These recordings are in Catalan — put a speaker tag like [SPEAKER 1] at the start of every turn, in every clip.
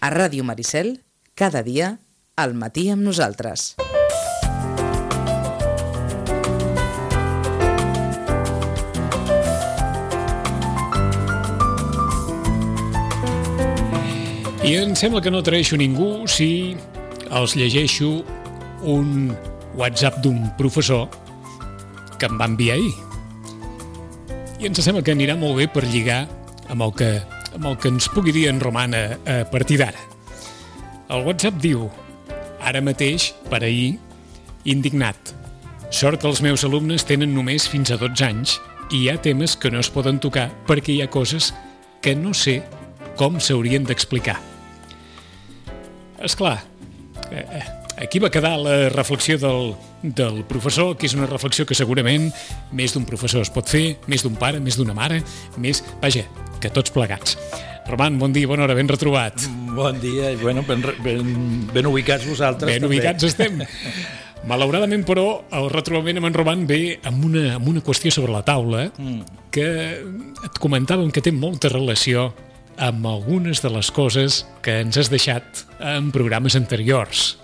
[SPEAKER 1] A Ràdio Maricel, cada dia, al matí amb nosaltres.
[SPEAKER 2] I em sembla que no traeixo ningú si els llegeixo un WhatsApp d'un professor que em va enviar ahir. I ens sembla que anirà molt bé per lligar amb el que, amb el que ens pugui dir en Roman a, a partir d'ara. El WhatsApp diu, ara mateix, per ahir, indignat. Sort que els meus alumnes tenen només fins a 12 anys i hi ha temes que no es poden tocar perquè hi ha coses que no sé com s'haurien d'explicar. És clar, eh, eh, aquí va quedar la reflexió del, del professor, que és una reflexió que segurament més d'un professor es pot fer, més d'un pare, més d'una mare, més... Vaja, que tots plegats. Roman, bon dia, bona hora, ben retrobat.
[SPEAKER 3] Bon dia, bueno, ben, ben, ben ubicats vosaltres.
[SPEAKER 2] Ben
[SPEAKER 3] també.
[SPEAKER 2] ubicats estem. Malauradament, però, el retrobament amb en Roman ve amb una, amb una qüestió sobre la taula mm. que et comentàvem que té molta relació amb algunes de les coses que ens has deixat en programes anteriors.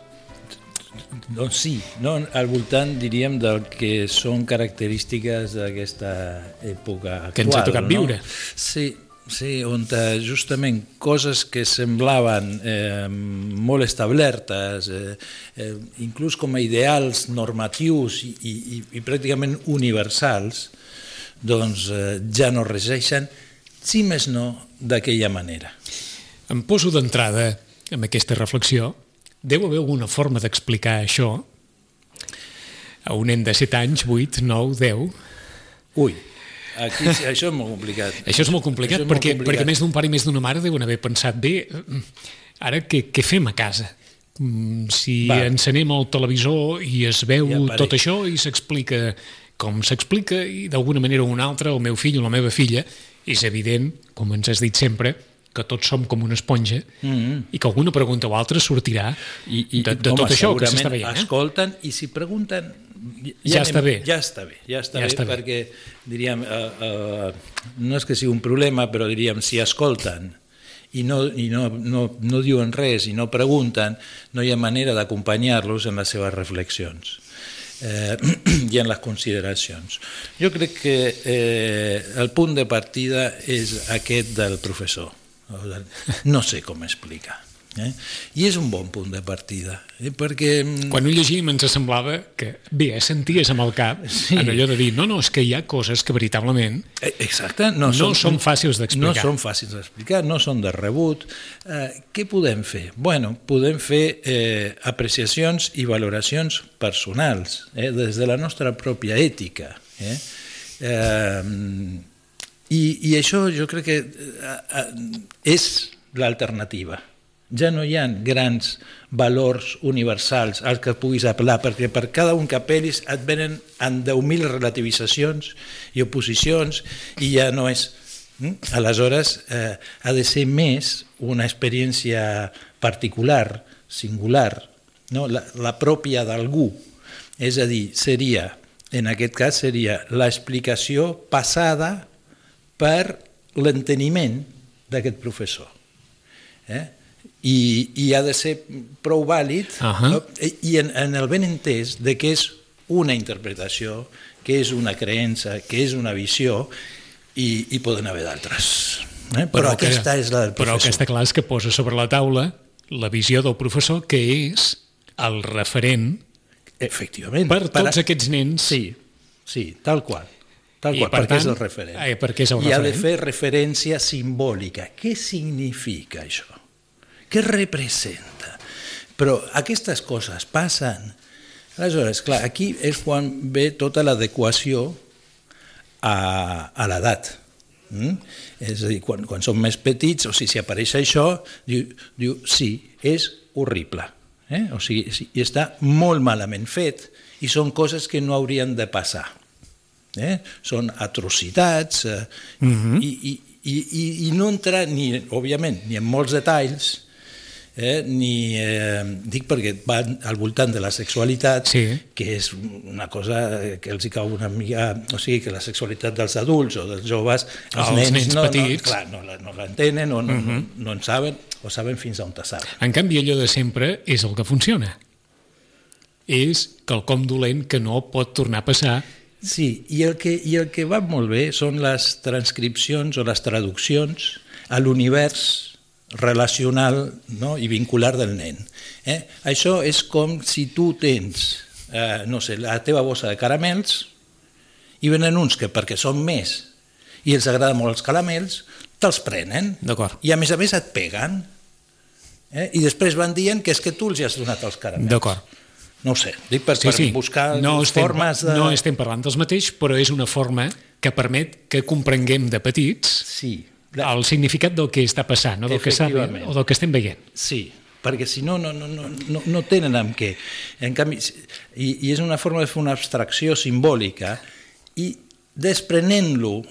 [SPEAKER 3] Doncs sí, no, al voltant, diríem, del que són característiques d'aquesta època actual.
[SPEAKER 2] Que ens ha tocat
[SPEAKER 3] no?
[SPEAKER 2] viure.
[SPEAKER 3] Sí, sí, on eh, justament coses que semblaven eh, molt establertes, eh, eh, inclús com a ideals normatius i, i, i pràcticament universals, doncs eh, ja no regeixen, si més no, d'aquella manera.
[SPEAKER 2] Em poso d'entrada amb aquesta reflexió. Deu haver alguna forma d'explicar això a un nen de 7 anys, 8, 9, 10...
[SPEAKER 3] Ui, aquí, això és molt complicat.
[SPEAKER 2] Això és molt complicat,
[SPEAKER 3] és molt
[SPEAKER 2] perquè,
[SPEAKER 3] complicat.
[SPEAKER 2] perquè més d'un pare i més d'una mare deuen haver pensat bé, ara què, què fem a casa? Mm, Si
[SPEAKER 3] Va.
[SPEAKER 2] encenem el televisor i es veu
[SPEAKER 3] Ja
[SPEAKER 2] tot això i s'explica com s'explica i d'alguna manera o una altra, el meu fill o la meva filla, és evident, com ens has dit sempre, que tots som com una esponja mm -hmm. i que alguna pregunta o altra sortirà
[SPEAKER 3] I, i,
[SPEAKER 2] de, de
[SPEAKER 3] home,
[SPEAKER 2] tot això que s'està veient. Eh?
[SPEAKER 3] Escolten i si pregunten...
[SPEAKER 2] Ja està bé.
[SPEAKER 3] Ja està bé, ja està,
[SPEAKER 2] Ja
[SPEAKER 3] bé,
[SPEAKER 2] està bé.
[SPEAKER 3] perquè, diríem, uh, uh, no és que sigui un problema, però diríem, si escolten i no, i no, no, no diuen res i no pregunten, no hi ha manera d'acompanyar-los en les seves reflexions eh, i en les consideracions. Jo crec que eh, el punt de partida és aquest del professor. No sé com explicar. Eh? I és un bon punt de partida, eh? perquè... mm,
[SPEAKER 2] Quan ho llegim ens semblava que, bé, senties amb el cap
[SPEAKER 3] Sí.
[SPEAKER 2] en allò de dir, no, no, és que hi ha coses que veritablement
[SPEAKER 3] Eh, Exacte, no,
[SPEAKER 2] No són fàcils d'explicar.
[SPEAKER 3] No són fàcils d'explicar, no són de rebut. Eh, què podem fer? Bueno, podem fer eh, apreciacions i valoracions personals, eh, des de la nostra pròpia ètica. Eh? Eh, i, I això jo crec que eh, eh, és l'alternativa. Ja no hi ha grans valors universals als que puguis apel·lar, perquè per cada un que apel·lis et venen en 10.000 relativitzacions i oposicions i ja no és... Mm? Aleshores, eh, ha de ser més una experiència particular, singular, no? la, la pròpia d'algú. És a dir, seria, en aquest cas, seria l'explicació passada per l'enteniment d'aquest professor. Eh? I, I ha de ser prou vàlid
[SPEAKER 2] Ahà.
[SPEAKER 3] no? i en, en el ben entès de que és una interpretació, que és una creença, que és una visió i, i poden haver d'altres. Eh? Però,
[SPEAKER 2] que-
[SPEAKER 3] aquesta és la del
[SPEAKER 2] Però el que
[SPEAKER 3] professor.
[SPEAKER 2] està clar és que posa sobre la taula la visió del professor, que és el referent
[SPEAKER 3] Efectivament.
[SPEAKER 2] per tots aquests nens
[SPEAKER 3] Sí, sí, tal qual. Tal
[SPEAKER 2] I,
[SPEAKER 3] qual,
[SPEAKER 2] per
[SPEAKER 3] perquè
[SPEAKER 2] tant,
[SPEAKER 3] és el referent.
[SPEAKER 2] eh, perquè és el
[SPEAKER 3] I ha de fer referència simbòlica. Què significa això? Què representa? Però aquestes coses passen. Aleshores, clar, aquí és quan ve tota l'adequació a, a l'edat. Mm? És a dir, quan, quan som més petits, o sigui, si apareix això, diu, diu sí, és horrible. Eh? O sigui, sí, i està molt malament fet i són coses que no haurien de passar. Eh? Són atrocitats eh?
[SPEAKER 2] Mhm.
[SPEAKER 3] I, i, i, i, i no entrar, ni, òbviament, ni en molts detalls, eh, ni... Eh, dic perquè van al voltant de la sexualitat,
[SPEAKER 2] Sí.
[SPEAKER 3] que és una cosa que els hi cau una mica... O sigui, que la sexualitat dels adults o dels joves, els,
[SPEAKER 2] Els nens
[SPEAKER 3] no,
[SPEAKER 2] petits.
[SPEAKER 3] No, clar, no, la- no l'entenen o no, uh
[SPEAKER 2] Mhm.
[SPEAKER 3] -huh. no, no en saben, o saben fins a on te saben.
[SPEAKER 2] En canvi, allò de sempre és el que funciona. És quelcom dolent que no pot tornar a passar
[SPEAKER 3] Sí, i el, que, i el que va molt bé són les transcripcions o les traduccions a l'univers relacional no? i vincular del nen. Eh? Això és com si tu tens, eh, no sé, la teva bossa de caramels i venen uns que perquè són més i els agraden molt els caramels, te'ls prenen i a més a més et peguen eh? i després van dient que és que tu els has donat els caramels.
[SPEAKER 2] D'acord.
[SPEAKER 3] No ho sé, dic per,
[SPEAKER 2] Sí,
[SPEAKER 3] per
[SPEAKER 2] sí.
[SPEAKER 3] buscar
[SPEAKER 2] no estem,
[SPEAKER 3] formes de...
[SPEAKER 2] No estem parlant dels mateix, però és una forma que permet que comprenguem de petits
[SPEAKER 3] Sí,
[SPEAKER 2] el significat del que està passant, no? del que
[SPEAKER 3] Efectivament.
[SPEAKER 2] o del que estem veient.
[SPEAKER 3] Sí, perquè si no, no, no, no, no, no tenen amb què. En canvi, i, i és una forma de fer una abstracció simbòlica i desprenent-lo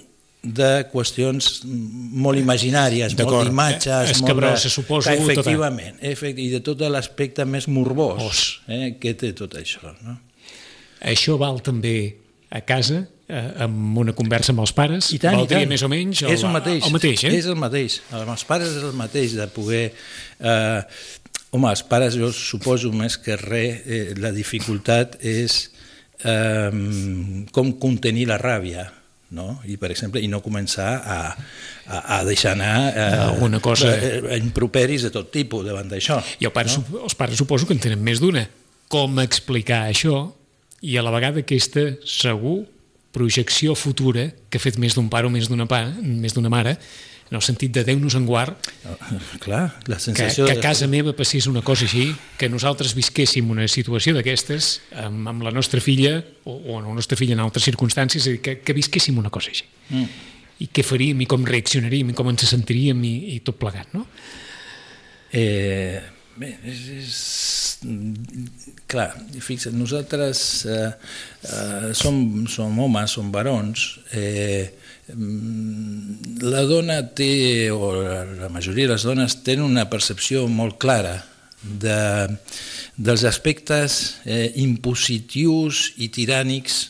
[SPEAKER 3] de qüestions molt imaginàries, molt d'imatges,
[SPEAKER 2] Eh,
[SPEAKER 3] molt de-
[SPEAKER 2] escabrosa, suposo,
[SPEAKER 3] que
[SPEAKER 2] tota.
[SPEAKER 3] efectivament, efect, i de tot l'aspecte més morbós
[SPEAKER 2] Os.
[SPEAKER 3] eh, que té tot això. No?
[SPEAKER 2] Això val també a casa, eh, amb una conversa amb els pares?
[SPEAKER 3] I tant, i
[SPEAKER 2] Valdria
[SPEAKER 3] tant.
[SPEAKER 2] més o menys?
[SPEAKER 3] És el mateix.
[SPEAKER 2] El mateix, eh?
[SPEAKER 3] És el mateix. Amb els pares és el mateix, de poder... Eh, home, els pares, jo suposo més que res, eh, la dificultat és eh, com contenir la ràbia, no? I, per exemple, i no començar a, a, a deixar anar eh,
[SPEAKER 2] Alguna cosa-
[SPEAKER 3] eh, improperis de tot tipus davant d'això.
[SPEAKER 2] I el pare, no? els pares suposo que en tenen més d'una. Com explicar això i a la vegada aquesta, segur, projecció futura que ha fet més d'un pare o més d'una més d'una mare, en el sentit de Déu nos en guard,
[SPEAKER 3] Clar, la
[SPEAKER 2] que,
[SPEAKER 3] sensació...
[SPEAKER 2] que a
[SPEAKER 3] de-
[SPEAKER 2] casa meva passés una cosa així, que nosaltres visquéssim una situació d'aquestes amb, amb la nostra filla, o, o la nostra filla en altres circumstàncies, a que, que visquéssim una cosa així.
[SPEAKER 3] Mm.
[SPEAKER 2] I què faríem, i com reaccionaríem, i com ens sentiríem, i, i tot plegat, no?
[SPEAKER 3] Eh, bé, és, és, clar, fixa't, nosaltres eh, eh, som, som homes, som barons, eh, la dona té, o la, majoria de les dones tenen una percepció molt clara de, dels aspectes eh, impositius i tirànics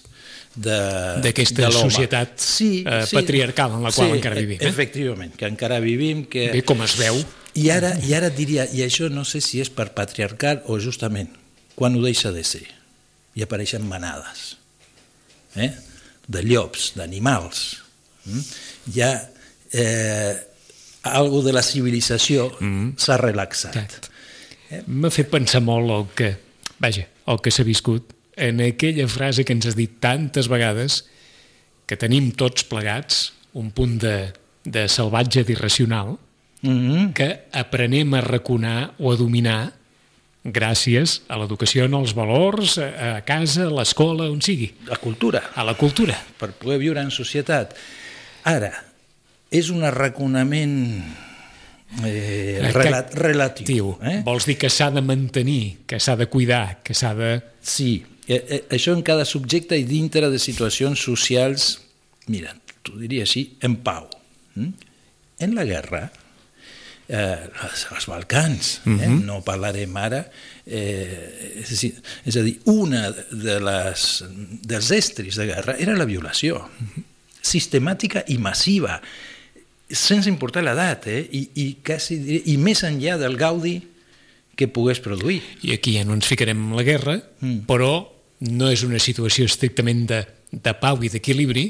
[SPEAKER 3] de-
[SPEAKER 2] D'aquesta societat, eh, patriarcal en la qual
[SPEAKER 3] sí,
[SPEAKER 2] encara vivim, eh?
[SPEAKER 3] Efectivament, que encara vivim, que...
[SPEAKER 2] Bé, com es veu,
[SPEAKER 3] I ara, I ara et diria, i això no sé si és per patriarcal o justament quan ho deixa de ser i apareixen manades eh? de llops, d'animals. Mm? Ja eh, algo de la civilització mm. s'ha relaxat.
[SPEAKER 2] Exacte. M'ha fet pensar molt el que, vaja, el que s'ha viscut en aquella frase que ens has dit tantes vegades que tenim tots plegats un punt de, de salvatge d'irracional
[SPEAKER 3] Mm -hmm.
[SPEAKER 2] que aprenem a raconar o a dominar gràcies a l'educació en els valors, a, a casa, a l'escola, on sigui,
[SPEAKER 3] La cultura.
[SPEAKER 2] a la cultura.
[SPEAKER 3] per poder viure en societat. Ara, és un arraconament eh,
[SPEAKER 2] Eh,
[SPEAKER 3] rela
[SPEAKER 2] que-
[SPEAKER 3] relatiu.
[SPEAKER 2] Tio,
[SPEAKER 3] Eh?
[SPEAKER 2] vols dir que s'ha de mantenir, que s'ha de cuidar, que s'ha de...
[SPEAKER 3] Sí, eh, eh, això en cada subjecte i dintre de situacions socials, mira, t'ho diria així, en pau. Mm? En la guerra, eh, als, Balcans, eh? no parlarem ara, eh, és, a dir, és a dir, una de les, dels estris de guerra era la violació, sistemàtica i massiva, sense importar l'edat, eh? I, i, quasi, diria- i més enllà del gaudi que pogués produir.
[SPEAKER 2] I aquí ja no ens ficarem en la guerra, mm. però no és una situació estrictament de, de pau i d'equilibri,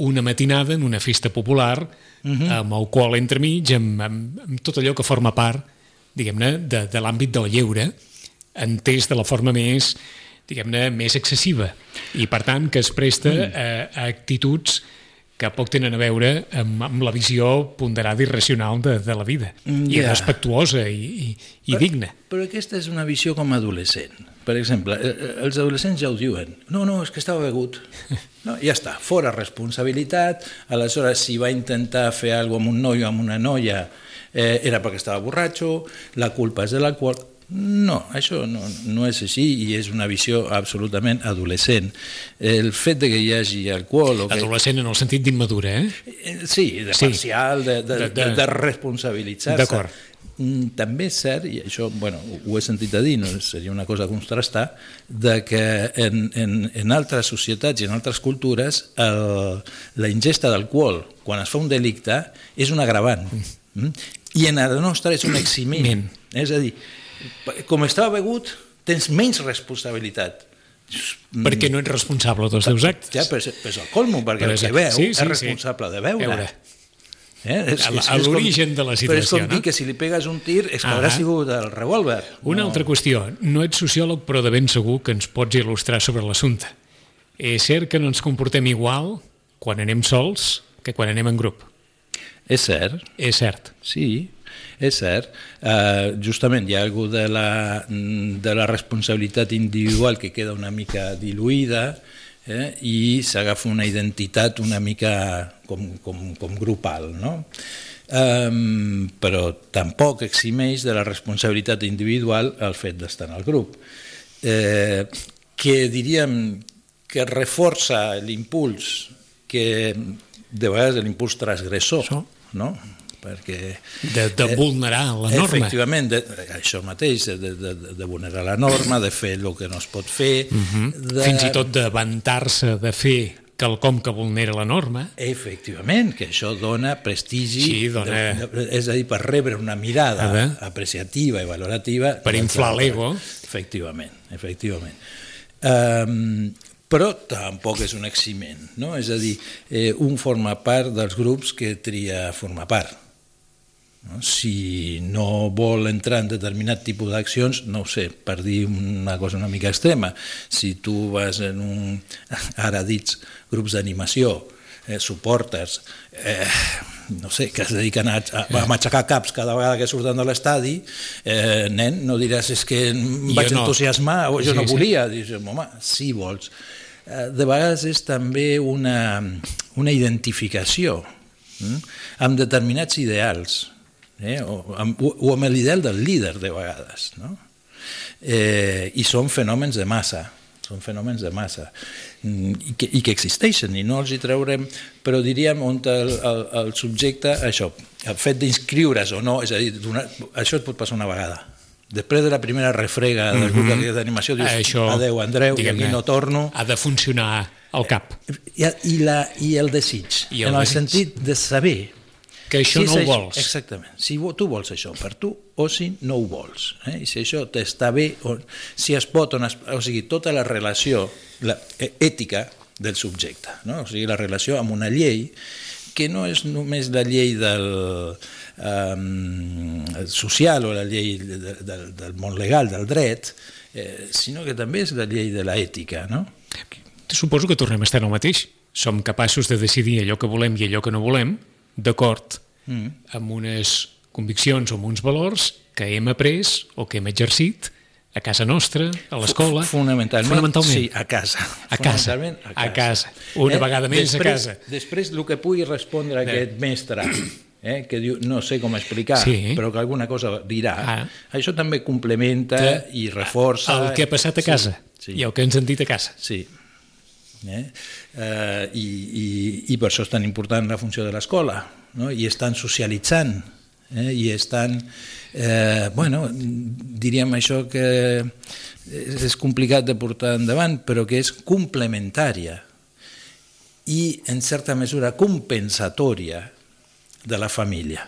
[SPEAKER 2] una matinada en una festa popular, mm -hmm. amb alcohol entremig, amb, amb, amb tot allò que forma part, diguem-ne, de, de l'àmbit del lleure, entès de la forma més, diguem-ne, més excessiva. I, per tant, que es presta mm. a, a actituds que poc tenen a veure amb, amb la visió ponderada i racional de, de la vida,
[SPEAKER 3] Mm,
[SPEAKER 2] i respectuosa i, i, i digna.
[SPEAKER 3] Però aquesta és una visió com adolescent. Per exemple, eh, eh, els adolescents ja ho diuen. No, no, és que estava begut. No, ja està, fora responsabilitat. Aleshores, si va intentar fer alguna amb un noi o amb una noia, eh, era perquè estava borratxo, la culpa és de l'alcohol. No, això no, no és així i és una visió absolutament adolescent. El fet de que hi hagi alcohol... O que,
[SPEAKER 2] Adolescent en el sentit d'immadura, eh?
[SPEAKER 3] Eh, Sí, de
[SPEAKER 2] Sí.
[SPEAKER 3] parcial, de, de,
[SPEAKER 2] De-
[SPEAKER 3] de,
[SPEAKER 2] de-
[SPEAKER 3] de responsabilitzar-se.
[SPEAKER 2] D'acord.
[SPEAKER 3] Mm, també és cert, i això bueno, ho he sentit a dir, no seria una cosa a contrastar, de que en, en, en altres societats i en altres cultures el, la ingesta d'alcohol quan es fa un delicte és un agravant. Mm? I en la nostra és un eximent. És a dir, com estava begut, tens menys responsabilitat.
[SPEAKER 2] Perquè no ets responsable dels teus actes.
[SPEAKER 3] Ja, però és, però és el colmo, perquè però el que veu sí, sí, és responsable sí. de veure. veure.
[SPEAKER 2] Eh? És, a l'origen de la situació. Però
[SPEAKER 3] és com no? dir que si li pegues un tir és que ah haurà sigut el revòlver.
[SPEAKER 2] Una no. altra qüestió. No ets sociòleg, però de ben segur que ens pots il·lustrar sobre l'assumpte. És cert que no ens comportem igual quan anem sols que quan anem en grup.
[SPEAKER 3] És cert.
[SPEAKER 2] És cert.
[SPEAKER 3] Sí, és cert. Uh, justament hi ha algú de la, de la responsabilitat individual que queda una mica diluïda, eh, i s'agafa una identitat una mica com, com, com grupal. No? Um, però tampoc eximeix de la responsabilitat individual el fet d'estar en el grup. Eh, que diríem que reforça l'impuls que de vegades l'impuls transgressor, no?
[SPEAKER 2] Perquè... De, de eh, vulnerar la norma.
[SPEAKER 3] Efectivament, de, això mateix, de, de, de vulnerar la norma, de fer el que no es pot fer... Uh
[SPEAKER 2] mhm. -huh. de... Fins i tot de vantar-se de fer quelcom que vulnera la norma.
[SPEAKER 3] Efectivament, que això dona prestigi,
[SPEAKER 2] sí, dona...
[SPEAKER 3] De, de, és a dir, per rebre una mirada apreciativa i valorativa...
[SPEAKER 2] Per inflar l'ego.
[SPEAKER 3] Efectivament, efectivament. Um, però tampoc és un eximent, no? és a dir, eh, un forma part dels grups que tria formar part? Si no vol entrar en determinat tipus d'accions, no ho sé, per dir una cosa una mica extrema, si tu vas en un, ara dits, grups d'animació, eh, suportes, eh, no sé, que es dediquen a, a, a matxacar caps cada vegada que surten de l'estadi, eh, nen, no diràs és que em vaig no. entusiasmar o jo sí, no volia. Sí. Dius, home, si vols. Eh, de vegades és també una, una identificació hm? amb determinats ideals eh? o, amb, o amb l'ideal del líder de vegades. No? Eh, I són fenòmens de massa, són fenòmens de massa mm, i que, i que existeixen i no els hi traurem, però diríem on el, el, el subjecte, això, el fet d'inscriure's o no, és a dir, donar, això et pot passar una vegada. Després de la primera refrega del grup mm -hmm. d'animació dius, això, adeu Andreu, i aquí no torno.
[SPEAKER 2] Ha de funcionar al cap.
[SPEAKER 3] I, i, la, i el desig, I el en el desig. sentit de saber
[SPEAKER 2] que això si no ho vols.
[SPEAKER 3] Exactament. Si tu vols això per tu o si no ho vols. Eh? I si això t'està bé, o si es pot, on es, o sigui, tota la relació la, eh, ètica del subjecte, no? o sigui, la relació amb una llei que no és només la llei del um, social o la llei de, de, del món legal, del dret, eh, sinó que també és la llei de l'ètica. No?
[SPEAKER 2] Suposo que tornem a estar en el mateix. Som capaços de decidir allò que volem i allò que no volem, d'acord mm. amb unes conviccions o amb uns valors que hem après o que hem exercit a casa nostra, a l'escola...
[SPEAKER 3] Fonamentalment, fonamentalment, sí, a casa.
[SPEAKER 2] A casa, a casa. A casa. Una eh? vegada més
[SPEAKER 3] després,
[SPEAKER 2] a casa.
[SPEAKER 3] Després, el que pugui respondre a aquest mestre, eh? que diu no sé com explicar, sí. però que alguna cosa dirà, ah. això també complementa que, i reforça...
[SPEAKER 2] El que ha passat a casa sí, sí. i el que hem sentit a casa.
[SPEAKER 3] Sí, Eh? Eh, i, i, I per això és tan important la funció de l'escola, no? i estan socialitzant, eh? i estan, eh, bueno, diríem això que és complicat de portar endavant, però que és complementària i, en certa mesura, compensatòria de la família.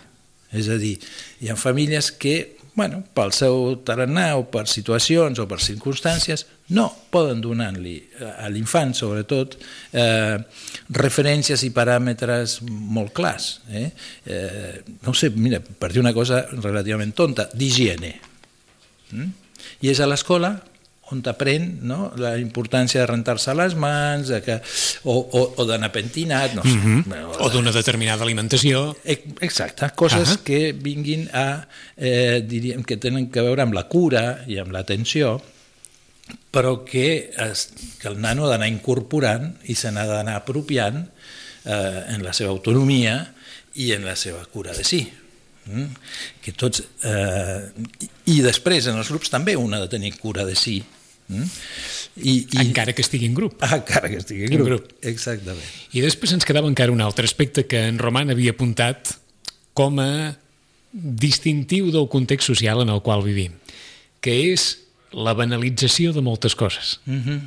[SPEAKER 3] És a dir, hi ha famílies que bueno, pel seu tarannà o per situacions o per circumstàncies, no poden donar-li a l'infant, sobretot, eh, referències i paràmetres molt clars. Eh? Eh, no sé, mira, per dir una cosa relativament tonta, d'higiene. Mm? I és a l'escola on t'aprèn no? la importància de rentar-se les mans, de que, o, o, o d'anar pentinat, no sé. Mm
[SPEAKER 2] -hmm. O d'una determinada alimentació.
[SPEAKER 3] Exacte, coses que vinguin a, eh, diríem, que tenen que veure amb la cura i amb l'atenció, però que, es, que el nano ha d'anar incorporant i se n'ha d'anar apropiant eh, en la seva autonomia i en la seva cura de si. Mm? que tots, eh, i després en els grups també un ha de tenir cura de si
[SPEAKER 2] Mm? I, i... Encara que estigui en grup.
[SPEAKER 3] Encara que estigui en, en grup. grup. Exactament.
[SPEAKER 2] I després ens quedava encara un altre aspecte que en Roman havia apuntat com a distintiu del context social en el qual vivim, que és la banalització de moltes coses.
[SPEAKER 3] Mm -hmm.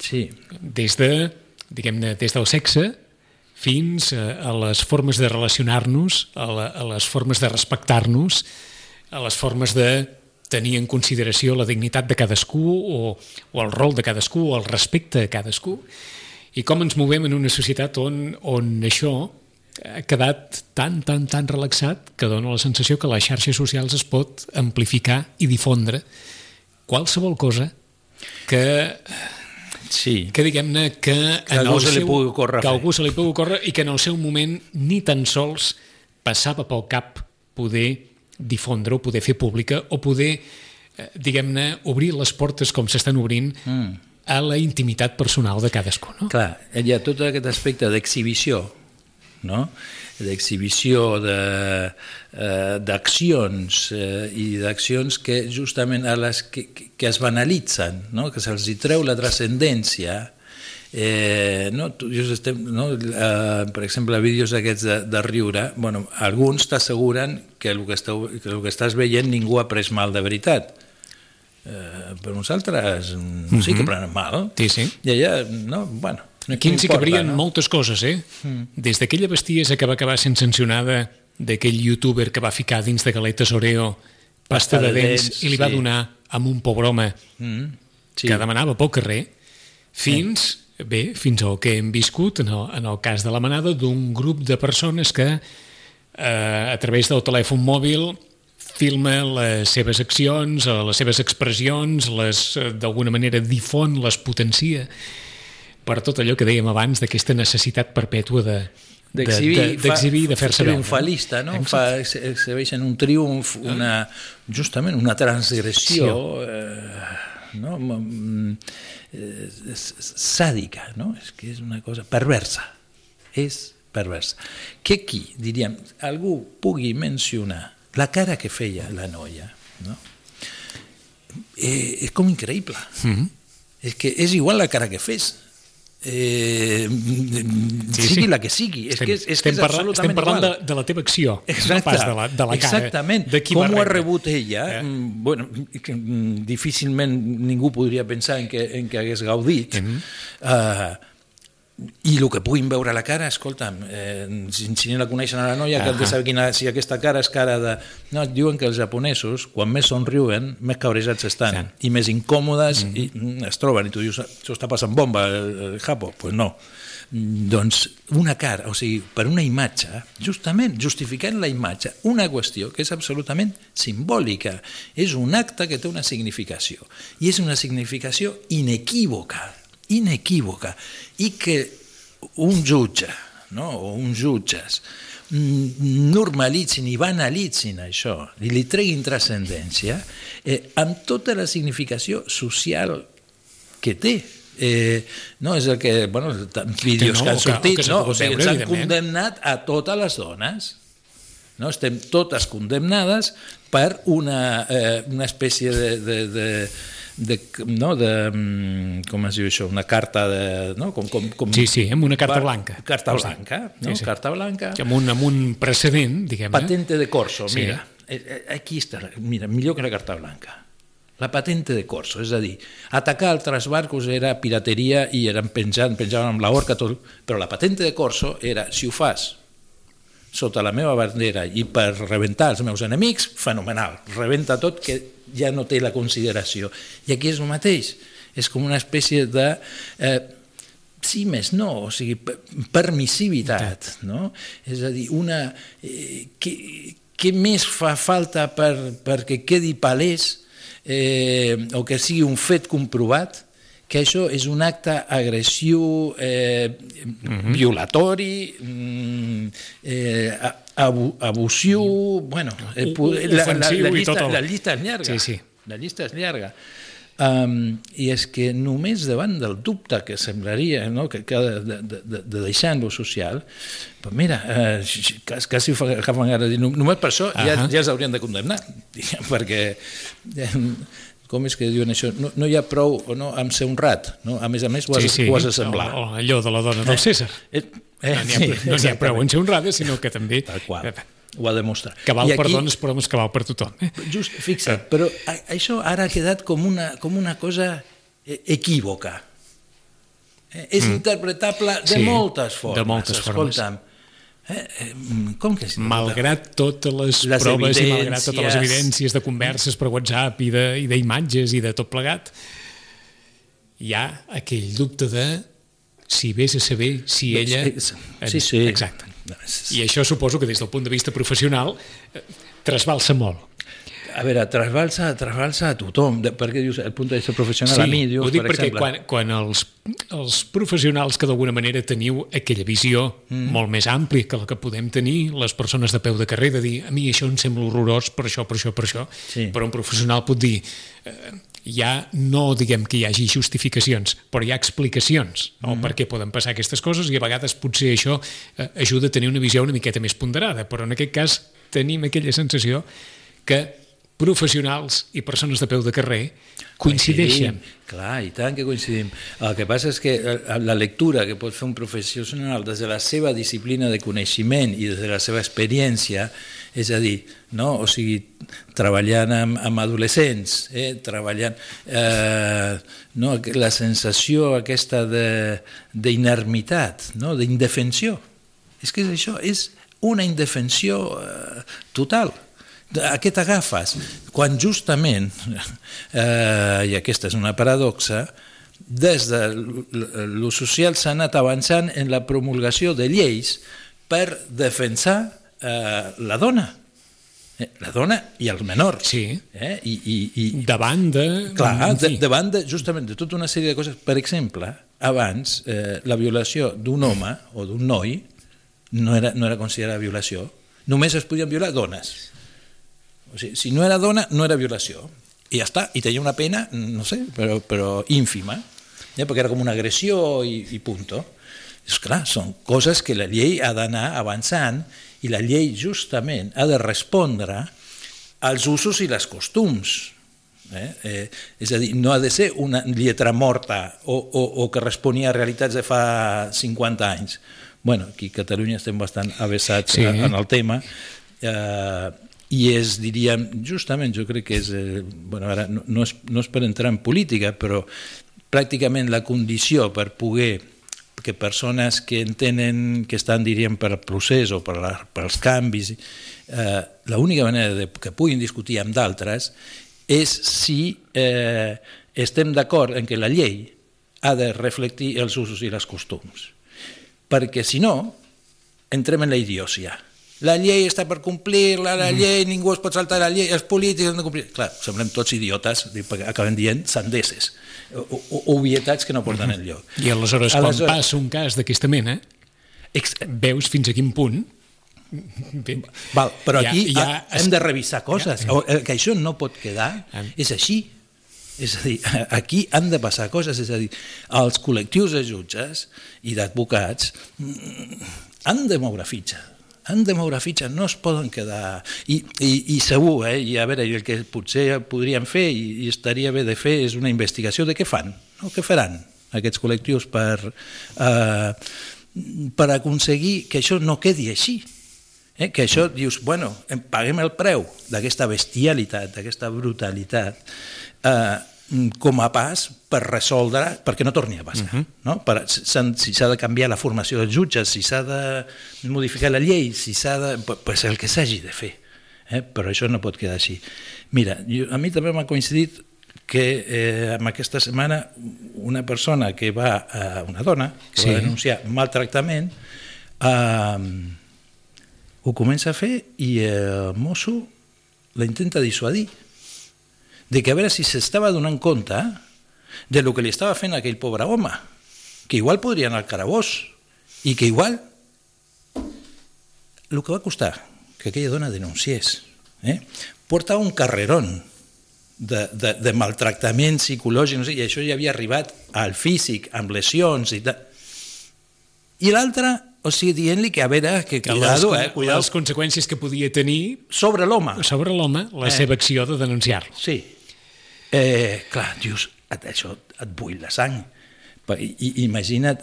[SPEAKER 3] Sí.
[SPEAKER 2] Des de, diguem-ne, des del sexe fins a les formes de relacionar-nos, a, la, a les formes de respectar-nos, a les formes de tenir en consideració la dignitat de cadascú o, o el rol de cadascú o el respecte a cadascú i com ens movem en una societat on, on això ha quedat tan, tan, tan relaxat que dona la sensació que les xarxes socials es pot amplificar i difondre qualsevol cosa que
[SPEAKER 3] Sí.
[SPEAKER 2] que diguem-ne que,
[SPEAKER 3] Que algú
[SPEAKER 2] el
[SPEAKER 3] se li
[SPEAKER 2] seu-
[SPEAKER 3] pugui ocórrer
[SPEAKER 2] que
[SPEAKER 3] fer.
[SPEAKER 2] algú se li pugui ocórrer i que en el seu moment ni tan sols passava pel cap poder difondre o poder fer pública o poder, eh, diguem-ne, obrir les portes com s'estan obrint mm. a la intimitat personal de cadascú. No?
[SPEAKER 3] Clar, hi ha tot aquest aspecte d'exhibició, no? D'exhibició de, eh, d'accions eh, i d'accions que justament a les que, que, es banalitzen, no? que se'ls hi treu la transcendència Eh, no, tu, just estem, no, eh, per exemple, vídeos aquests de, de riure, bueno, alguns t'asseguren que el que, esteu, que el que estàs veient ningú ha pres mal de veritat. Eh, però uns altres mm, sí que prenen mal.
[SPEAKER 2] Sí, sí.
[SPEAKER 3] I allà, no, bueno,
[SPEAKER 2] Aquí ens hi cabrien
[SPEAKER 3] no?
[SPEAKER 2] moltes coses, eh? Des d'aquella bestiesa que va acabar sent sancionada d'aquell youtuber que va ficar dins de galetes Oreo pasta, de, dents, i li va
[SPEAKER 3] sí.
[SPEAKER 2] donar amb un pobre home
[SPEAKER 3] Mm,
[SPEAKER 2] sí. que demanava pel carrer, fins, sí. bé, fins al que hem viscut en el, en el cas de la manada d'un grup de persones que eh, a través del telèfon mòbil filma les seves accions, les seves expressions, les eh, d'alguna manera difon, les potencia per tot allò que dèiem abans d'aquesta necessitat perpètua de
[SPEAKER 3] d'exhibir,
[SPEAKER 2] de, de, fer-se veure.
[SPEAKER 3] triomfalista, no? Fa, exhibeixen un triomf, una, justament una transgressió eh, no? Eh, sàdica, no? És que és una cosa perversa, és perversa. Que aquí, diríem, algú pugui mencionar la cara que feia la noia, no? Eh, és com increïble.
[SPEAKER 2] Mm -hmm.
[SPEAKER 3] És que és igual la cara que fes. Eh,
[SPEAKER 2] Sí,
[SPEAKER 3] sigui
[SPEAKER 2] sí.
[SPEAKER 3] la que sigui. És
[SPEAKER 2] Estem,
[SPEAKER 3] que és, és, que
[SPEAKER 2] estem,
[SPEAKER 3] és
[SPEAKER 2] parlant, estem parlant de,
[SPEAKER 3] igual.
[SPEAKER 2] de la teva acció,
[SPEAKER 3] Exacte,
[SPEAKER 2] no pas de la, de la cara.
[SPEAKER 3] Exactament.
[SPEAKER 2] De qui
[SPEAKER 3] Com ho ha rebut ella,
[SPEAKER 2] Eh?
[SPEAKER 3] mm, bueno, que, mm, difícilment ningú podria pensar en que, en que hagués gaudit.
[SPEAKER 2] Mhm.
[SPEAKER 3] uh, i el que puguin veure a la cara, escolta'm, eh, si, si ni la coneixen a la noia, que de saber quina, si aquesta cara és cara de... No, diuen que els japonesos, quan més somriuen, més cabrejats estan,
[SPEAKER 2] Sí.
[SPEAKER 3] i més incòmodes mm. i, mm, es troben, i tu dius, això està passant bomba, el, el Japo? Doncs pues no. Doncs una cara, o sigui, per una imatge, justament justificant la imatge, una qüestió que és absolutament simbòlica, és un acte que té una significació, i és una significació inequívoca, inequívoca, i que un jutge, no? o uns jutges, mm, normalitzin i banalitzin això, i li treguin transcendència, eh, amb tota la significació social que té. Eh, no, és el que, bueno, vídeos
[SPEAKER 2] no,
[SPEAKER 3] que han
[SPEAKER 2] o que- o
[SPEAKER 3] sortit,
[SPEAKER 2] que
[SPEAKER 3] no? o sigui, ens han condemnat a totes les dones. No? Estem totes condemnades per una, eh, una espècie de, de, de, de, no, de, mm, com es diu això, una carta de... No? Com, com, com,
[SPEAKER 2] Sí, sí, amb una carta
[SPEAKER 3] va-
[SPEAKER 2] blanca.
[SPEAKER 3] Carta blanca, no?
[SPEAKER 2] Sí, sí.
[SPEAKER 3] Carta blanca.
[SPEAKER 2] Amb un, amb un precedent, diguem-ne.
[SPEAKER 3] Patente de corso,
[SPEAKER 2] Sí.
[SPEAKER 3] mira. Eh, eh, Aquí està, mira, millor que la carta blanca. La patente de corso, és a dir, atacar altres barcos era pirateria i eren penjant, penjaven amb la horca, tot, però la patente de corso era, si ho fas sota la meva bandera i per rebentar els meus enemics, fenomenal, rebenta tot que ja no té la consideració. I aquí és el mateix, és com una espècie de... Eh, sí, més no, o sigui, per- permissivitat, no? És a dir, una... Eh, què, què més fa falta per, perquè quedi palès eh, o que sigui un fet comprovat que això és un acte agressiu, eh, violatori, mm, eh, abu, abusiu, bueno, eh, la, la, la,
[SPEAKER 2] i
[SPEAKER 3] llista, la llista és llarga.
[SPEAKER 2] Sí, sí.
[SPEAKER 3] La llista és llarga. Um, I és que només davant del dubte que semblaria no, que, que de, de, de, de deixar en lo social, pues mira, eh, quasi, fa, agafen "No- només per això ja,
[SPEAKER 2] Ahà.
[SPEAKER 3] ja els haurien de condemnar, diguem, perquè eh, com és que diuen això? No, no hi ha prou o no amb ser honrat, no? a més a més ho has, ho has de semblar.
[SPEAKER 2] O, o allò de la dona del César.
[SPEAKER 3] Eh, eh,
[SPEAKER 2] No n'hi ha, no n'hi ha prou en ser honrada, sinó que també
[SPEAKER 3] Tal qual. ho ha demostrat.
[SPEAKER 2] Cabal
[SPEAKER 3] I
[SPEAKER 2] aquí, per dones, però no és cabal per tothom. Eh?
[SPEAKER 3] Just, fixa't, però a- això ara ha quedat com una, com una cosa eh, equívoca. Eh, és mm. interpretable de
[SPEAKER 2] Sí,
[SPEAKER 3] moltes formes.
[SPEAKER 2] de moltes formes.
[SPEAKER 3] Escolta'm, eh, eh, com que és
[SPEAKER 2] Malgrat totes les,
[SPEAKER 3] Les
[SPEAKER 2] proves i malgrat totes les
[SPEAKER 3] evidències.
[SPEAKER 2] evidències de converses per WhatsApp i d'imatges i, i de tot plegat, hi ha aquell dubte de si vés a saber si ella...
[SPEAKER 3] Sí, sí, sí.
[SPEAKER 2] Exacte. I això suposo que des del punt de vista professional eh, trasbalsa molt.
[SPEAKER 3] A veure, trasbalsa, trasbalsa a tothom, de, perquè dius, el punt de vista professional a mi, dius,
[SPEAKER 2] ho dic
[SPEAKER 3] per
[SPEAKER 2] perquè
[SPEAKER 3] exemple...
[SPEAKER 2] quan, quan els, els professionals que d'alguna manera teniu aquella visió mm. molt més àmplia que la que podem tenir les persones de peu de carrer, de dir a mi això em sembla horrorós per això, per això, per això,
[SPEAKER 3] Sí.
[SPEAKER 2] però un professional pot dir eh, ja no diguem que hi hagi justificacions, però hi ha explicacions mm. o per què poden passar aquestes coses i a vegades potser això eh, ajuda a tenir una visió una miqueta més ponderada, però en aquest cas tenim aquella sensació que professionals i persones de peu de carrer coincideixen.
[SPEAKER 3] Coincidim, clar, i tant que coincidim. El que passa és que eh, la lectura que pot fer un professional des de la seva disciplina de coneixement i des de la seva experiència, és a dir, no? o sigui, treballant amb, amb adolescents, eh? treballant... Eh, no? La sensació aquesta d'inermitat, no? d'indefensió. És que és això, és una indefensió eh, total. A què t'agafes? Quan justament, eh, i aquesta és una paradoxa, des de lo social s'ha anat avançant en la promulgació de lleis per defensar eh, la dona, eh, la dona i el menor.
[SPEAKER 2] Sí.
[SPEAKER 3] Eh? I, i, i,
[SPEAKER 2] davant de...
[SPEAKER 3] Clar, de, davant de, justament de tota una sèrie de coses. Per exemple, abans, eh, la violació d'un home o d'un noi no era, no era considerada violació. Només es podien violar dones. O sigui, si no era dona, no era violació. I ja està, i tenia una pena, no sé, però, però ínfima, ja, perquè era com una agressió i, i punto. És clar, són coses que la llei ha d'anar avançant i la llei justament ha de respondre als usos i les costums. Eh? Eh, és a dir, no ha de ser una lletra morta o, o, o que responia a realitats de fa 50 anys. bueno, aquí a Catalunya estem bastant avessats
[SPEAKER 2] Sí.
[SPEAKER 3] sí. en el tema eh, i és, diríem, justament jo crec que és, eh, bueno, ara no, no, és, no és per entrar en política, però pràcticament la condició per poder que persones que entenen que estan, diríem, per al procés o per, la, per als canvis, eh, l'única manera de, que puguin discutir amb d'altres és si eh, estem d'acord en que la llei ha de reflectir els usos i les costums. Perquè si no, entrem en la idiòcia. La llei està per complir-la, la llei, ningú es pot saltar la llei, els polítics han de complir... Clar, semblem tots idiotes, acabem dient sandeses, obvietats que no porten enlloc.
[SPEAKER 2] I aleshores, quan
[SPEAKER 3] Aleshores-
[SPEAKER 2] passa un cas d'aquesta mena,
[SPEAKER 3] Ex
[SPEAKER 2] veus fins a quin punt... Bé,
[SPEAKER 3] Val, però
[SPEAKER 2] Ja-
[SPEAKER 3] aquí
[SPEAKER 2] ja
[SPEAKER 3] ja, hem de revisar coses, o, eh, que això no pot quedar, és així. És a dir, aquí han de passar coses, és a dir, els col·lectius de jutges i d'advocats mm, han de moure fitxa, han de moure fitxa, no es poden quedar... I, i, i segur, eh, i a veure, el que potser podríem fer i, i estaria bé de fer és una investigació de què fan, no? què faran aquests col·lectius per, eh, per aconseguir que això no quedi així, Eh? Que això dius, bueno, em paguem el preu d'aquesta bestialitat, d'aquesta brutalitat, eh, com a pas per resoldre, perquè no torni a passar. Uh -huh. no? per, si s'ha de canviar la formació dels jutges, si s'ha de modificar la llei, si s'ha de... pu- Pues el que s'hagi de fer. Eh? Però això no pot quedar així. Mira, jo, a mi també m'ha coincidit que eh, en aquesta setmana una persona que va, eh, una dona, que
[SPEAKER 2] Sí.
[SPEAKER 3] va denunciar maltractament, eh, ho comença a fer i el mosso la intenta dissuadir de que a veure si s'estava donant compte de lo que li estava fent aquell pobre home que igual podria anar al carabós i que igual el que va costar que aquella dona denunciés eh? porta un carrerón de, de, de maltractament psicològic no sé, i això ja havia arribat al físic amb lesions i tal i l'altre o sigui, dient-li que a veure, que
[SPEAKER 2] que
[SPEAKER 3] cuidado,
[SPEAKER 2] les,
[SPEAKER 3] eh, cuidado,
[SPEAKER 2] les conseqüències que podia tenir
[SPEAKER 3] sobre l'home.
[SPEAKER 2] sobre l'home la
[SPEAKER 3] Eh.
[SPEAKER 2] seva acció de denunciar-lo.
[SPEAKER 3] Sí. Eh, clar, dius, et- això et bull la sang, I, imagina't,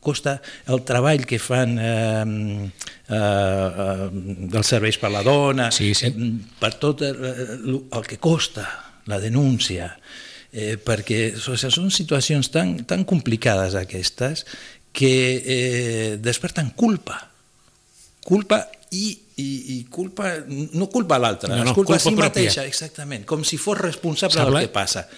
[SPEAKER 3] costa el treball que fan eh, eh, eh, dels serveis per la dona,
[SPEAKER 2] Sí, sí.
[SPEAKER 3] eh, per tot el, el que costa la denúncia, eh, perquè o sigui, són situacions tan, tan complicades aquestes que eh, desperten culpa. Culpa i, i, i culpa, no culpa l'altre,
[SPEAKER 2] No, no,
[SPEAKER 3] es culpa,
[SPEAKER 2] culpa
[SPEAKER 3] a si
[SPEAKER 2] pròpia.
[SPEAKER 3] mateixa, exactament, com si fos responsable
[SPEAKER 2] Sembla-
[SPEAKER 3] del que passa.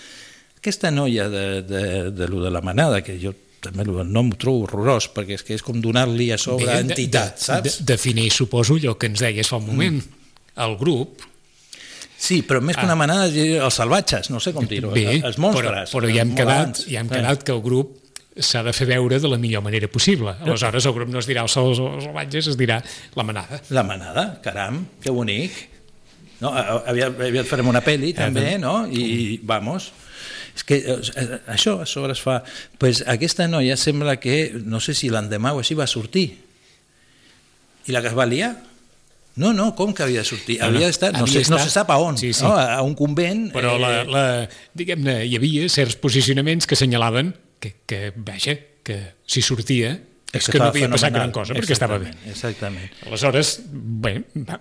[SPEAKER 3] Aquesta noia de, de, de, lo de la manada, que jo també el nom ho trobo horrorós, perquè és que és com donar-li a sobre
[SPEAKER 2] Bé,
[SPEAKER 3] entitat,
[SPEAKER 2] de,
[SPEAKER 3] saps?
[SPEAKER 2] De, defineix, suposo, allò que ens deies fa un moment. El grup,
[SPEAKER 3] Sí, però més que una manada, els salvatges, no sé com dir-ho,
[SPEAKER 2] Ah.
[SPEAKER 3] els monstres.
[SPEAKER 2] però, però ja hem quedat, ja hem quedat que el grup s'ha de fer veure de la millor manera possible. Aleshores, el grup no es dirà els sal- els salvatges, es dirà la manada.
[SPEAKER 3] La manada, caram, que bonic. No, aviat, aviat farem una pel·li també, no? I vamos. És que eh, això a sobre es fa... Pues aquesta noia sembla que, no sé si l'endemà o així va sortir. I la que es va liar? No, no, com que havia de sortir?
[SPEAKER 2] No, no,
[SPEAKER 3] Havia d'estar, no,
[SPEAKER 2] havia
[SPEAKER 3] sé, no se sap a on,
[SPEAKER 2] Sí, sí.
[SPEAKER 3] No? a un convent...
[SPEAKER 2] Però, la,
[SPEAKER 3] eh,
[SPEAKER 2] la, diguem-ne, hi havia certs posicionaments que assenyalaven que, que vaja, que si sortia és que no
[SPEAKER 3] estava
[SPEAKER 2] havia passat gran cosa, perquè estava bé.
[SPEAKER 3] Exactament.
[SPEAKER 2] Aleshores, bé,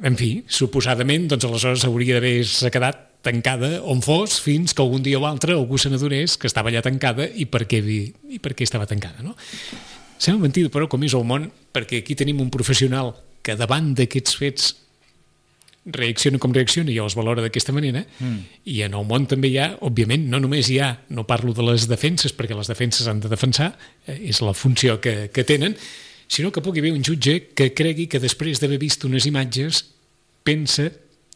[SPEAKER 2] en fi, suposadament, doncs aleshores hauria d'haver-se quedat tancada on fos fins que algun dia o altre algú se n'adonés que estava allà tancada i per què, vi- i per què estava tancada, no? Sembla mentida, però, com és el món, perquè aquí tenim un professional que davant d'aquests fets reacciona com reacciona i els valora d'aquesta manera mm. i en el món també hi ha, òbviament, no només hi ha, no parlo de les defenses perquè les defenses han de defensar, eh, és la funció que, que tenen, sinó que pugui haver un jutge que cregui que després d'haver vist unes imatges pensa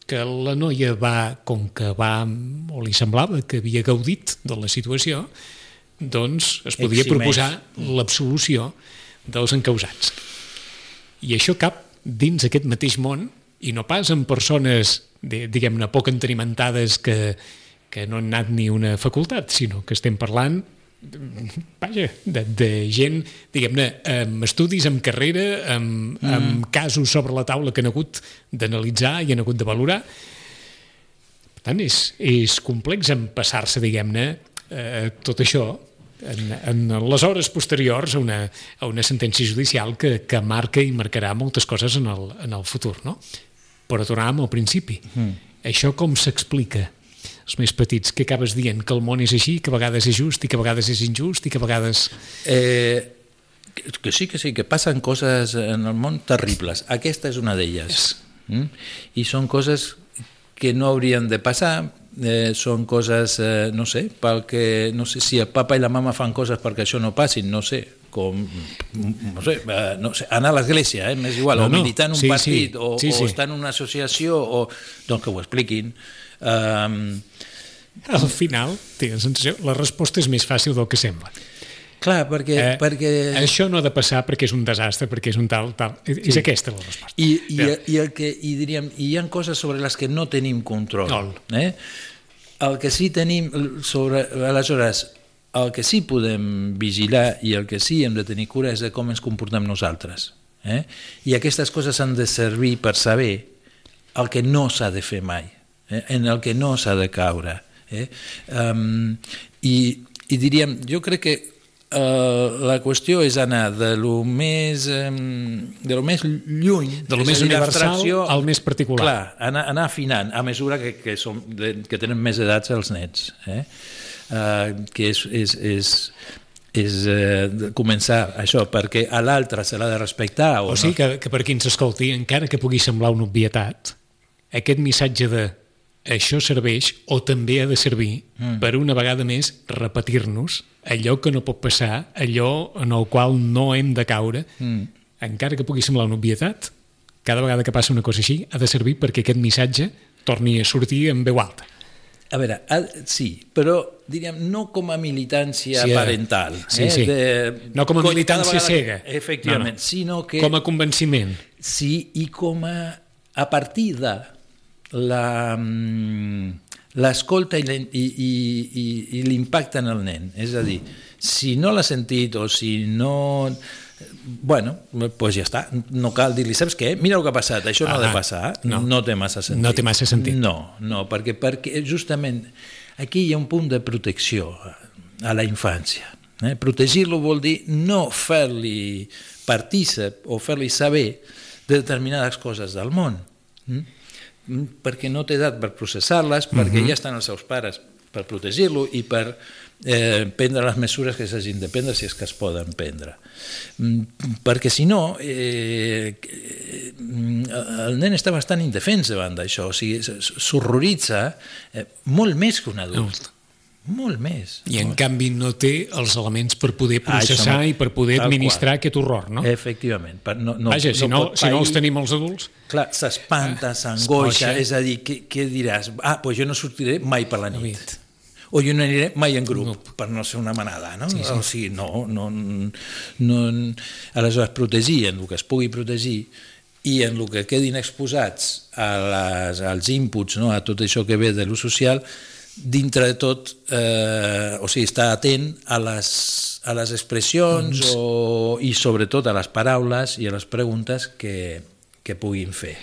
[SPEAKER 2] que la noia va, com que va, o li semblava que havia gaudit de la situació, doncs es podia
[SPEAKER 3] Eximeix.
[SPEAKER 2] proposar l'absolució dels encausats. I això cap dins aquest mateix món i no pas en persones, diguem-ne, poc entenimentades que, que no han anat ni una facultat, sinó que estem parlant vaja, de, de gent, diguem-ne, amb estudis, amb carrera, amb, mm. amb casos sobre la taula que han hagut d'analitzar i han hagut de valorar. Per tant, és, és complex empassar-se, diguem-ne, eh, tot això en, en les hores posteriors a una, a una sentència judicial que, que marca i marcarà moltes coses en el, en el futur, no? Però tornàvem al principi. Mm. Això com s'explica? Els més petits, que acabes dient? Que el món és així, que a vegades és just i que a vegades és injust i que a vegades...
[SPEAKER 3] Eh, que, sí, que sí, que passen coses en el món terribles. Aquesta és una d'elles. Mm? I són coses que no haurien de passar, eh, són coses, eh, no sé, pel que, no sé si el papa i la mama fan coses perquè això no passin, no sé, com, no sé, eh, no sé anar a l'església, eh, m'és igual,
[SPEAKER 2] No,
[SPEAKER 3] o militar en un
[SPEAKER 2] sí,
[SPEAKER 3] partit,
[SPEAKER 2] sí,
[SPEAKER 3] o,
[SPEAKER 2] sí,
[SPEAKER 3] o
[SPEAKER 2] sí.
[SPEAKER 3] estar en una associació, o, doncs que ho expliquin. Um,
[SPEAKER 2] Al final, tinc la sensació, la resposta és més fàcil del que sembla.
[SPEAKER 3] clar, perquè...
[SPEAKER 2] Eh,
[SPEAKER 3] perquè...
[SPEAKER 2] Això no ha de passar perquè és un desastre, perquè és un tal, tal. És, és aquesta la resposta.
[SPEAKER 3] I, i, i, el que, i diríem, i hi ha coses sobre les que no tenim control.
[SPEAKER 2] No.
[SPEAKER 3] Eh? El que sí tenim sobre... Aleshores, el que sí podem vigilar i el que sí hem de tenir cura és de com ens comportem nosaltres. Eh? I aquestes coses han de servir per saber el que no s'ha de fer mai, eh? en el que no s'ha de caure. Eh? Um, i, I diríem, jo crec que uh, la qüestió és anar de lo més, um, de lo més lluny,
[SPEAKER 2] De lo
[SPEAKER 3] és
[SPEAKER 2] més universal al més particular.
[SPEAKER 3] Clar, anar, anar afinant a mesura que, que, som, de, que tenen més edats els nets. Eh? Uh, que és, és, és, és eh, començar això, perquè a l'altre se l'ha de respectar. O,
[SPEAKER 2] O sigui que, que per qui ens escolti, encara que pugui semblar una obvietat, aquest missatge de això serveix o també ha de servir mm. per una vegada més repetir-nos allò que no pot passar, allò en el qual no hem de caure, mm. encara que pugui semblar una obvietat, cada vegada que passa una cosa així ha de servir perquè aquest missatge torni a sortir en veu alta.
[SPEAKER 3] A veure, sí, però diríem, no com a militància
[SPEAKER 2] Sí, eh,
[SPEAKER 3] parental.
[SPEAKER 2] sí,
[SPEAKER 3] eh,
[SPEAKER 2] sí.
[SPEAKER 3] De,
[SPEAKER 2] No com a militància
[SPEAKER 3] vegada-
[SPEAKER 2] cega.
[SPEAKER 3] Efectivament,
[SPEAKER 2] No, no.
[SPEAKER 3] sinó que...
[SPEAKER 2] Com a convenciment.
[SPEAKER 3] Sí, i com a, a partir de la, mm, l'escolta i, la- i, i, i, i l'impacte en el nen. És a dir, si no l'ha sentit o si no... Bueno, doncs pues ja està. No cal dir-li, saps què? Mira el que ha passat, això no ha de passar.
[SPEAKER 2] no.
[SPEAKER 3] no té massa sentit.
[SPEAKER 2] No té massa sentit.
[SPEAKER 3] No, no, perquè, perquè justament aquí hi ha un punt de protecció a la infància. Eh? Protegir-lo vol dir no fer-li partícip o fer-li saber de determinades coses del món. Mm? Perquè no té edat per processar-les, perquè ja estan els seus pares per protegir-lo i per eh, prendre les mesures que s'hagin de prendre si és que es poden prendre. Mm, perquè si no, eh, eh, el nen està bastant indefens davant d'això, o sigui, s'horroritza eh, molt més que un adult. Molt més.
[SPEAKER 2] I en canvi no té els elements per poder processar
[SPEAKER 3] Ah, això no-
[SPEAKER 2] i per poder administrar
[SPEAKER 3] qual.
[SPEAKER 2] aquest horror, no?
[SPEAKER 3] Efectivament. No, no,
[SPEAKER 2] Vaja, si no,
[SPEAKER 3] pot
[SPEAKER 2] si no els tenim els adults...
[SPEAKER 3] Clar, s'espanta,
[SPEAKER 2] Es
[SPEAKER 3] s'angoixa, és a dir, què, què diràs? Ah, doncs jo no sortiré mai per la nit.
[SPEAKER 2] nit.
[SPEAKER 3] O jo no aniré mai en grup, per no ser una manada, no? Sí, sí. O sigui, no, no, no... Aleshores, protegir en el que es pugui protegir i en el que quedin exposats a les, als inputs, no? a tot això que ve de l'ús social, dintre de tot, eh, o sigui, estar atent a les, a les expressions o, i sobretot a les paraules i a les preguntes que, que puguin fer.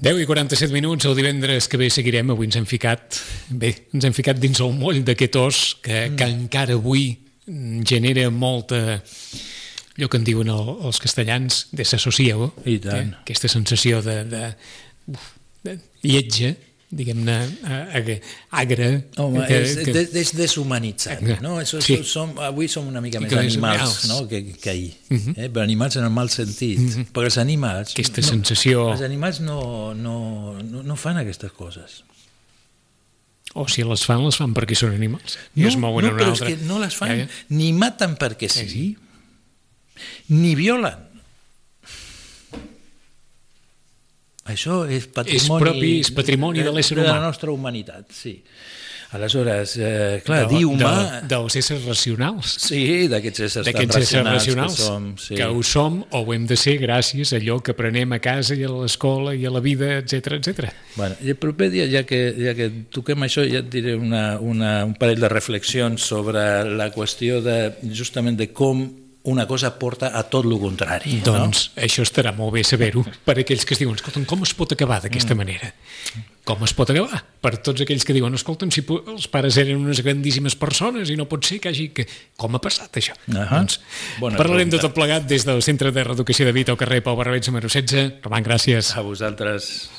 [SPEAKER 2] 10 i 47 minuts, el divendres que ve seguirem, avui ens hem ficat, bé, ens hem ficat dins el moll d'aquest os que, que encara avui mm, genera molta allò que en diuen el, els castellans de
[SPEAKER 3] tant.
[SPEAKER 2] eh? aquesta sensació de, de, de lletja, diguem-ne, a- a- agra.
[SPEAKER 3] Home,
[SPEAKER 2] que-
[SPEAKER 3] és,
[SPEAKER 2] que-
[SPEAKER 3] des, és deshumanitzat, no? Això,
[SPEAKER 2] Sí.
[SPEAKER 3] sí. som, avui som una mica
[SPEAKER 2] I
[SPEAKER 3] més animals
[SPEAKER 2] animals.
[SPEAKER 3] no? que, que ahir, eh? però animals en el mal sentit, perquè els animals...
[SPEAKER 2] Aquesta
[SPEAKER 3] no,
[SPEAKER 2] sensació-
[SPEAKER 3] Els animals no, no, no, no fan aquestes coses.
[SPEAKER 2] O si les fan, les fan perquè són animals. I
[SPEAKER 3] No,
[SPEAKER 2] es mouen
[SPEAKER 3] no
[SPEAKER 2] en una
[SPEAKER 3] però és
[SPEAKER 2] altra.
[SPEAKER 3] que no les fan,
[SPEAKER 2] Ja, ja.
[SPEAKER 3] ni maten perquè sí, ni violen. Això és patrimoni...
[SPEAKER 2] propi, és patrimoni de l'ésser
[SPEAKER 3] De la
[SPEAKER 2] humà.
[SPEAKER 3] nostra humanitat, sí. Aleshores, eh, clar,
[SPEAKER 2] de,
[SPEAKER 3] dir humà...
[SPEAKER 2] de, dels éssers racionals.
[SPEAKER 3] Sí, d'aquests éssers tan racionals,
[SPEAKER 2] racionals
[SPEAKER 3] que som. Sí.
[SPEAKER 2] que ho som o ho hem de ser gràcies a allò que aprenem a casa i a l'escola i a la vida, etc etc.
[SPEAKER 3] Bueno, i el proper dia, ja que, ja que toquem això, ja et diré una, una, un parell de reflexions sobre la qüestió de, justament de com una cosa porta a tot el contrari.
[SPEAKER 2] Doncs això estarà molt bé saber-ho per aquells que es diuen, escolta'm, com es pot acabar d'aquesta
[SPEAKER 3] Mm.
[SPEAKER 2] manera? Com es pot acabar? Per tots aquells que diuen, escolta'm, si els pares eren unes grandíssimes persones i no pot ser que hagi... Que... Com ha passat això?
[SPEAKER 3] Ahà.
[SPEAKER 2] Doncs
[SPEAKER 3] Bona
[SPEAKER 2] parlarem de tot plegat des del Centre de Reeducació de Vita al carrer Pau Barrabets número 16. Roman, gràcies.
[SPEAKER 3] No? A vosaltres.